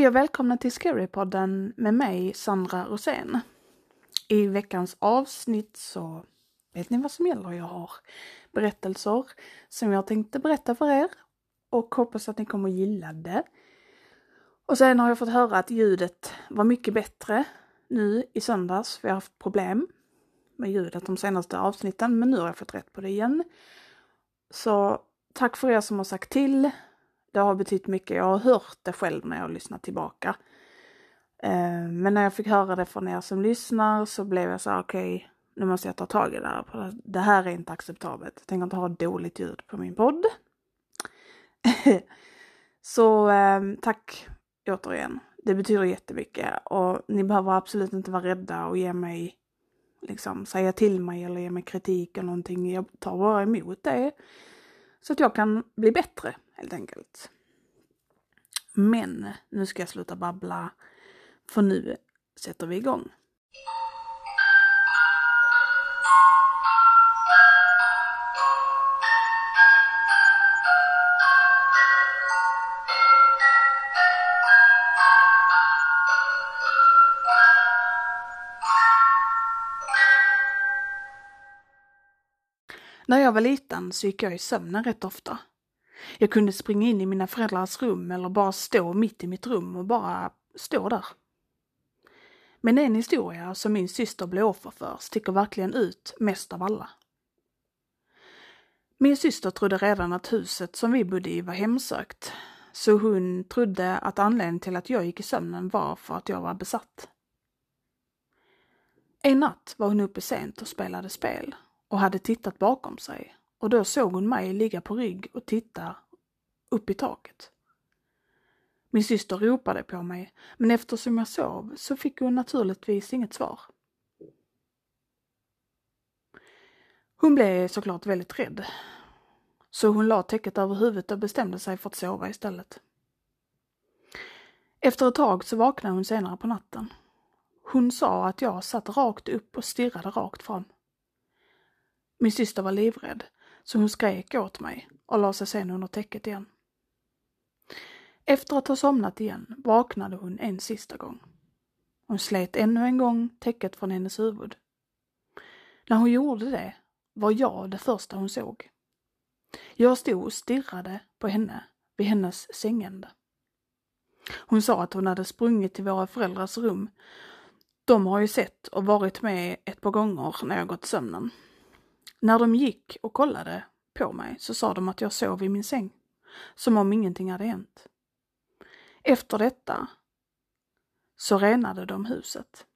Hej och välkomna till Scarypodden med mig Sandra Rosén. I veckans avsnitt så vet ni vad som gäller. Jag har berättelser som jag tänkte berätta för er och hoppas att ni kommer gilla det. Och sen har jag fått höra att ljudet var mycket bättre nu i söndags. Vi har haft problem med ljudet de senaste avsnitten men nu har jag fått rätt på det igen. Så tack för er som har sagt till. Det har betytt mycket. Jag har hört det själv när jag har lyssnat tillbaka. Eh, men när jag fick höra det från er som lyssnar så blev jag så okej, okay, nu måste jag ta tag i det här. Det här är inte acceptabelt. Jag tänker inte ha dåligt ljud på min podd. så ehm, tack återigen. Det betyder jättemycket och ni behöver absolut inte vara rädda och ge mig liksom säga till mig eller ge mig kritik eller någonting. Jag tar bara emot det. Så att jag kan bli bättre helt enkelt. Men nu ska jag sluta babbla för nu sätter vi igång. När jag var liten så gick jag i sömnen rätt ofta. Jag kunde springa in i mina föräldrars rum eller bara stå mitt i mitt rum och bara stå där. Men en historia som min syster blev offer för sticker verkligen ut mest av alla. Min syster trodde redan att huset som vi bodde i var hemsökt, så hon trodde att anledningen till att jag gick i sömnen var för att jag var besatt. En natt var hon uppe sent och spelade spel och hade tittat bakom sig och då såg hon mig ligga på rygg och titta upp i taket. Min syster ropade på mig, men eftersom jag sov så fick hon naturligtvis inget svar. Hon blev såklart väldigt rädd. Så hon la täcket över huvudet och bestämde sig för att sova istället. Efter ett tag så vaknade hon senare på natten. Hon sa att jag satt rakt upp och stirrade rakt fram. Min syster var livrädd, så hon skrek åt mig och la sig sen under täcket igen. Efter att ha somnat igen vaknade hon en sista gång. Hon slet ännu en gång täcket från hennes huvud. När hon gjorde det var jag det första hon såg. Jag stod och stirrade på henne vid hennes sängände. Hon sa att hon hade sprungit till våra föräldrars rum. De har ju sett och varit med ett par gånger när jag gått sömnen. När de gick och kollade på mig så sa de att jag sov i min säng. Som om ingenting hade hänt. Efter detta så renade de huset.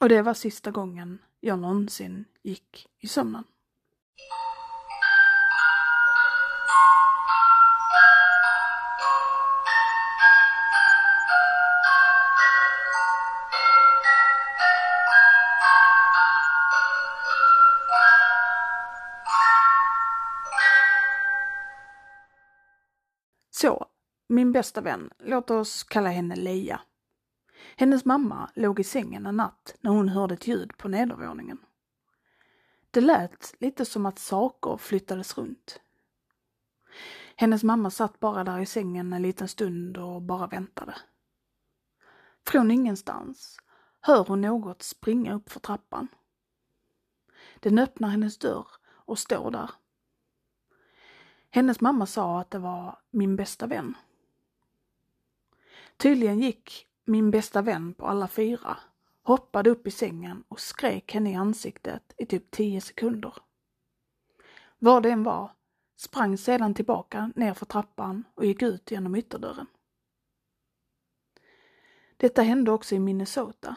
Och det var sista gången jag någonsin gick i sömnen. Min bästa vän, låt oss kalla henne Leia. Hennes mamma låg i sängen en natt när hon hörde ett ljud på nedervåningen. Det lät lite som att saker flyttades runt. Hennes mamma satt bara där i sängen en liten stund och bara väntade. Från ingenstans hör hon något springa upp för trappan. Den öppnar hennes dörr och står där. Hennes mamma sa att det var min bästa vän. Tydligen gick min bästa vän på alla fyra, hoppade upp i sängen och skrek henne i ansiktet i typ tio sekunder. Vad det än var, sprang sedan tillbaka ner för trappan och gick ut genom ytterdörren. Detta hände också i Minnesota,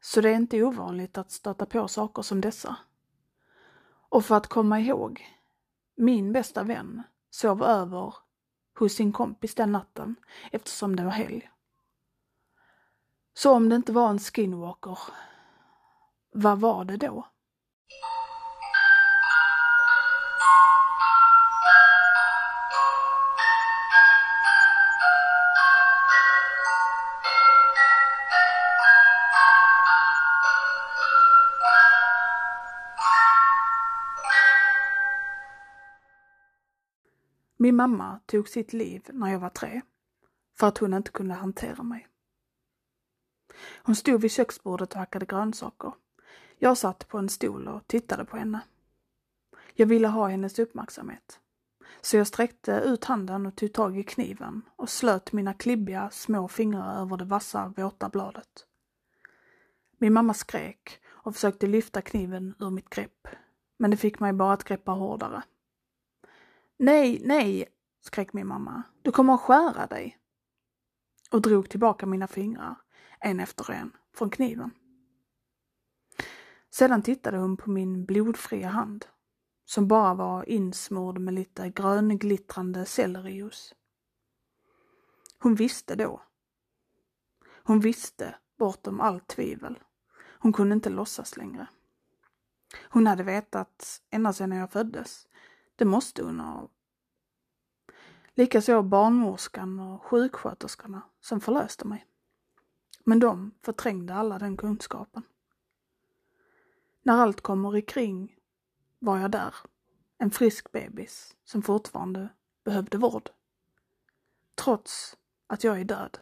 så det är inte ovanligt att stöta på saker som dessa. Och för att komma ihåg, min bästa vän sov över hos sin kompis den natten eftersom det var helg. Så om det inte var en skinwalker, vad var det då? Min mamma tog sitt liv när jag var tre. för att hon inte kunde hantera mig. Hon stod vid köksbordet och hackade grönsaker. Jag satt på en stol och tittade på henne. Jag ville ha hennes uppmärksamhet. Så jag sträckte ut handen och tog tag i kniven och slöt mina klibbiga små fingrar över det vassa våta bladet. Min mamma skrek och försökte lyfta kniven ur mitt grepp, men det fick mig bara att greppa hårdare. Nej, nej, skrek min mamma. Du kommer att skära dig. Och drog tillbaka mina fingrar, en efter en, från kniven. Sedan tittade hon på min blodfria hand, som bara var insmord med lite grönglittrande sellerijuice. Hon visste då. Hon visste bortom allt tvivel. Hon kunde inte låtsas längre. Hon hade vetat ända sedan jag föddes. Det måste hon ha. Likaså barnmorskan och sjuksköterskorna som förlöste mig. Men de förträngde alla den kunskapen. När allt kommer i kring var jag där, en frisk bebis som fortfarande behövde vård. Trots att jag är död.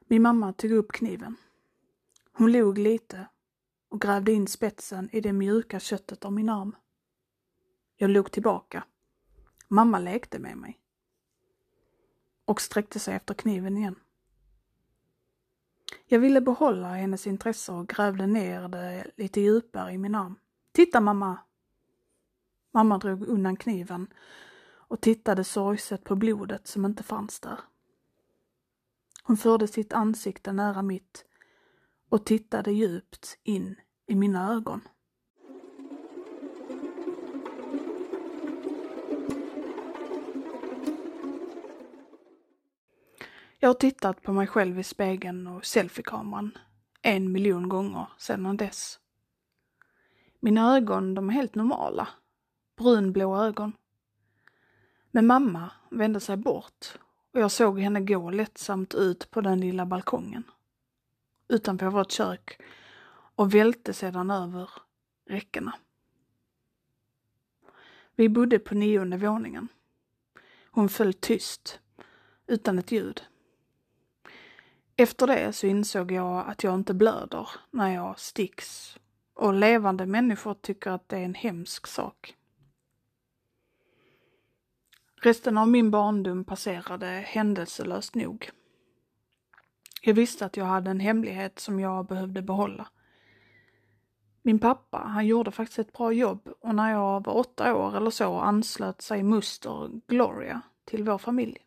Min mamma tog upp kniven. Hon log lite och grävde in spetsen i det mjuka köttet av min arm. Jag log tillbaka. Mamma lekte med mig. Och sträckte sig efter kniven igen. Jag ville behålla hennes intresse och grävde ner det lite djupare i min arm. Titta mamma! Mamma drog undan kniven och tittade sorgset på blodet som inte fanns där. Hon förde sitt ansikte nära mitt och tittade djupt in i mina ögon. Jag har tittat på mig själv i spegeln och selfiekameran en miljon gånger sedan dess. Mina ögon, de är helt normala. Brunblå ögon. Men mamma vände sig bort och jag såg henne gå lättsamt ut på den lilla balkongen utanför vårt kök och välte sedan över räckena. Vi bodde på nionde våningen. Hon föll tyst, utan ett ljud. Efter det så insåg jag att jag inte blöder när jag sticks och levande människor tycker att det är en hemsk sak. Resten av min barndom passerade händelselöst nog. Jag visste att jag hade en hemlighet som jag behövde behålla. Min pappa, han gjorde faktiskt ett bra jobb och när jag var åtta år eller så anslöt sig moster Gloria till vår familj.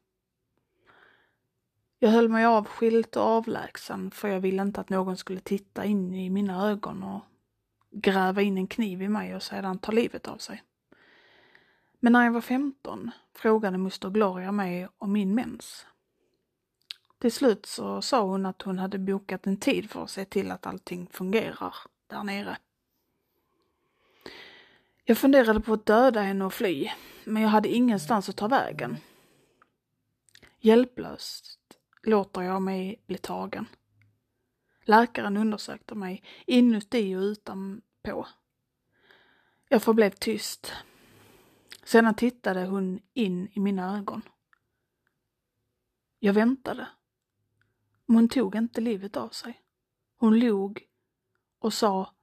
Jag höll mig avskilt och avlägsen för jag ville inte att någon skulle titta in i mina ögon och gräva in en kniv i mig och sedan ta livet av sig. Men när jag var 15 frågade moster Gloria mig om min mens. Till slut så sa hon att hon hade bokat en tid för att se till att allting fungerar där nere. Jag funderade på att döda henne och fly, men jag hade ingenstans att ta vägen. Hjälplöst låter jag mig bli tagen. Läkaren undersökte mig inuti och utanpå. Jag förblev tyst. Sedan tittade hon in i mina ögon. Jag väntade. Men hon tog inte livet av sig. Hon log och sa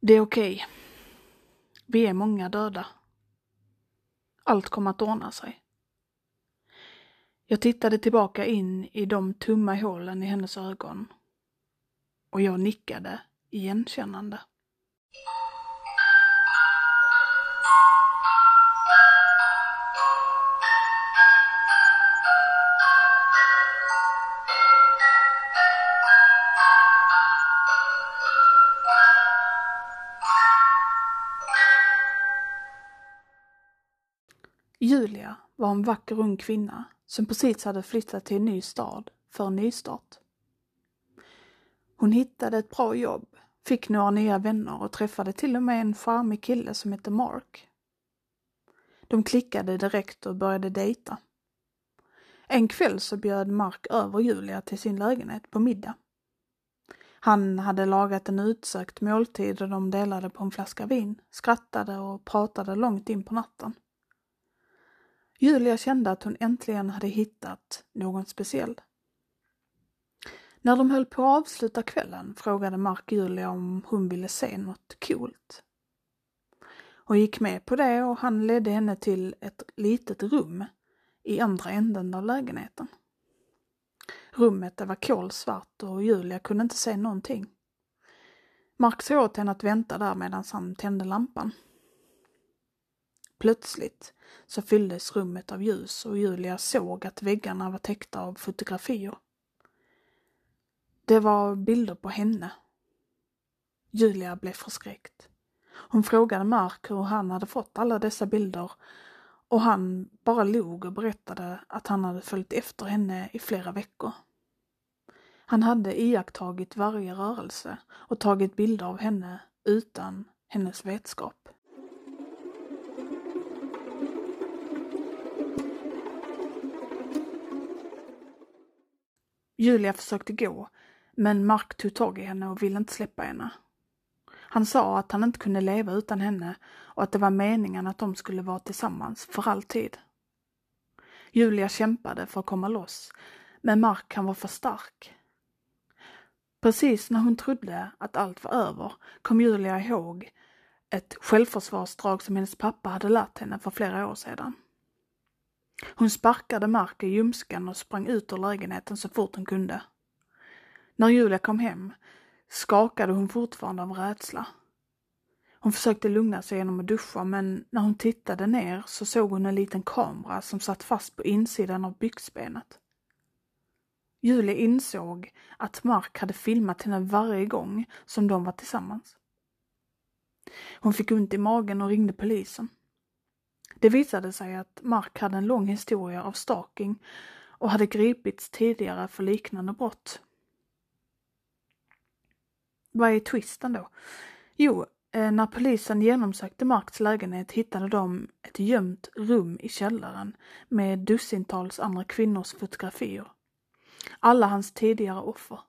Det är okej. Okay. Vi är många döda. Allt kommer att ordna sig. Jag tittade tillbaka in i de tumma hålen i hennes ögon och jag nickade igenkännande. Julia var en vacker ung kvinna som precis hade flyttat till en ny stad för en nystart. Hon hittade ett bra jobb, fick några nya vänner och träffade till och med en charmig kille som hette Mark. De klickade direkt och började dejta. En kväll så bjöd Mark över Julia till sin lägenhet på middag. Han hade lagat en utsökt måltid och de delade på en flaska vin, skrattade och pratade långt in på natten. Julia kände att hon äntligen hade hittat någon speciell. När de höll på att avsluta kvällen frågade Mark Julia om hon ville se något coolt. Hon gick med på det och han ledde henne till ett litet rum i andra änden av lägenheten. Rummet var kolsvart och Julia kunde inte se någonting. Mark sa åt henne att vänta där medan han tände lampan. Plötsligt så fylldes rummet av ljus och Julia såg att väggarna var täckta av fotografier. Det var bilder på henne. Julia blev förskräckt. Hon frågade Mark hur han hade fått alla dessa bilder och han bara log och berättade att han hade följt efter henne i flera veckor. Han hade iakttagit varje rörelse och tagit bilder av henne utan hennes vetskap. Julia försökte gå, men Mark tog tag i henne och ville inte släppa henne. Han sa att han inte kunde leva utan henne och att det var meningen att de skulle vara tillsammans för alltid. Julia kämpade för att komma loss, men Mark han var för stark. Precis när hon trodde att allt var över kom Julia ihåg ett självförsvarsdrag som hennes pappa hade lärt henne för flera år sedan. Hon sparkade Mark i ljumsken och sprang ut ur lägenheten så fort hon kunde. När Julia kom hem skakade hon fortfarande av rädsla. Hon försökte lugna sig genom att duscha men när hon tittade ner så såg hon en liten kamera som satt fast på insidan av byxbenet. Julia insåg att Mark hade filmat henne varje gång som de var tillsammans. Hon fick ont i magen och ringde polisen. Det visade sig att Mark hade en lång historia av stalking och hade gripits tidigare för liknande brott. Vad är twisten då? Jo, eh, när polisen genomsökte Marks lägenhet hittade de ett gömt rum i källaren med dussintals andra kvinnors fotografier. Alla hans tidigare offer.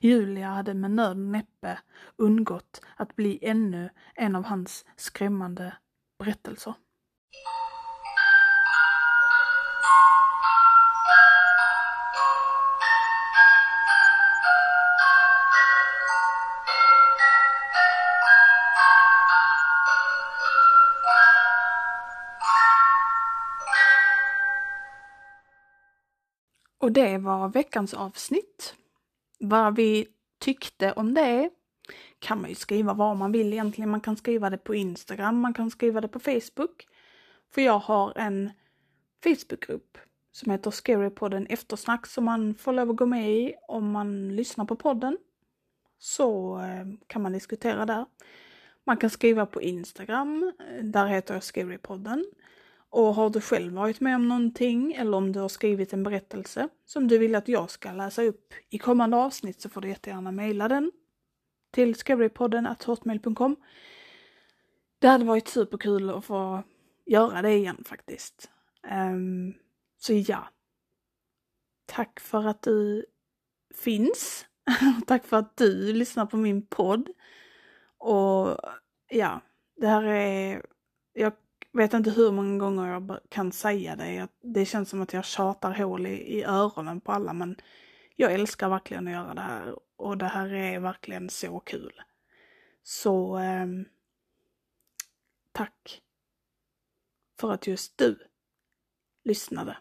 Julia hade med nöd och näppe undgått att bli ännu en av hans skrämmande berättelser. Och det var veckans avsnitt. Vad vi tyckte om det kan man ju skriva vad man vill egentligen. Man kan skriva det på Instagram, man kan skriva det på Facebook. För jag har en Facebookgrupp som heter Scarypodden Eftersnack som man får lov att gå med i om man lyssnar på podden. Så eh, kan man diskutera där. Man kan skriva på Instagram, eh, där heter jag Scarypodden. Och har du själv varit med om någonting eller om du har skrivit en berättelse som du vill att jag ska läsa upp i kommande avsnitt så får du jättegärna mejla den till scarypodden.hotmail.com. Det hade varit superkul att få göra det igen faktiskt. Um, så ja. Tack för att du finns. Tack för att du lyssnar på min podd. Och ja, det här är... Jag vet inte hur många gånger jag kan säga det. Det känns som att jag tjatar hål i, i öronen på alla men jag älskar verkligen att göra det här och det här är verkligen så kul. Så eh, tack för att just du lyssnade.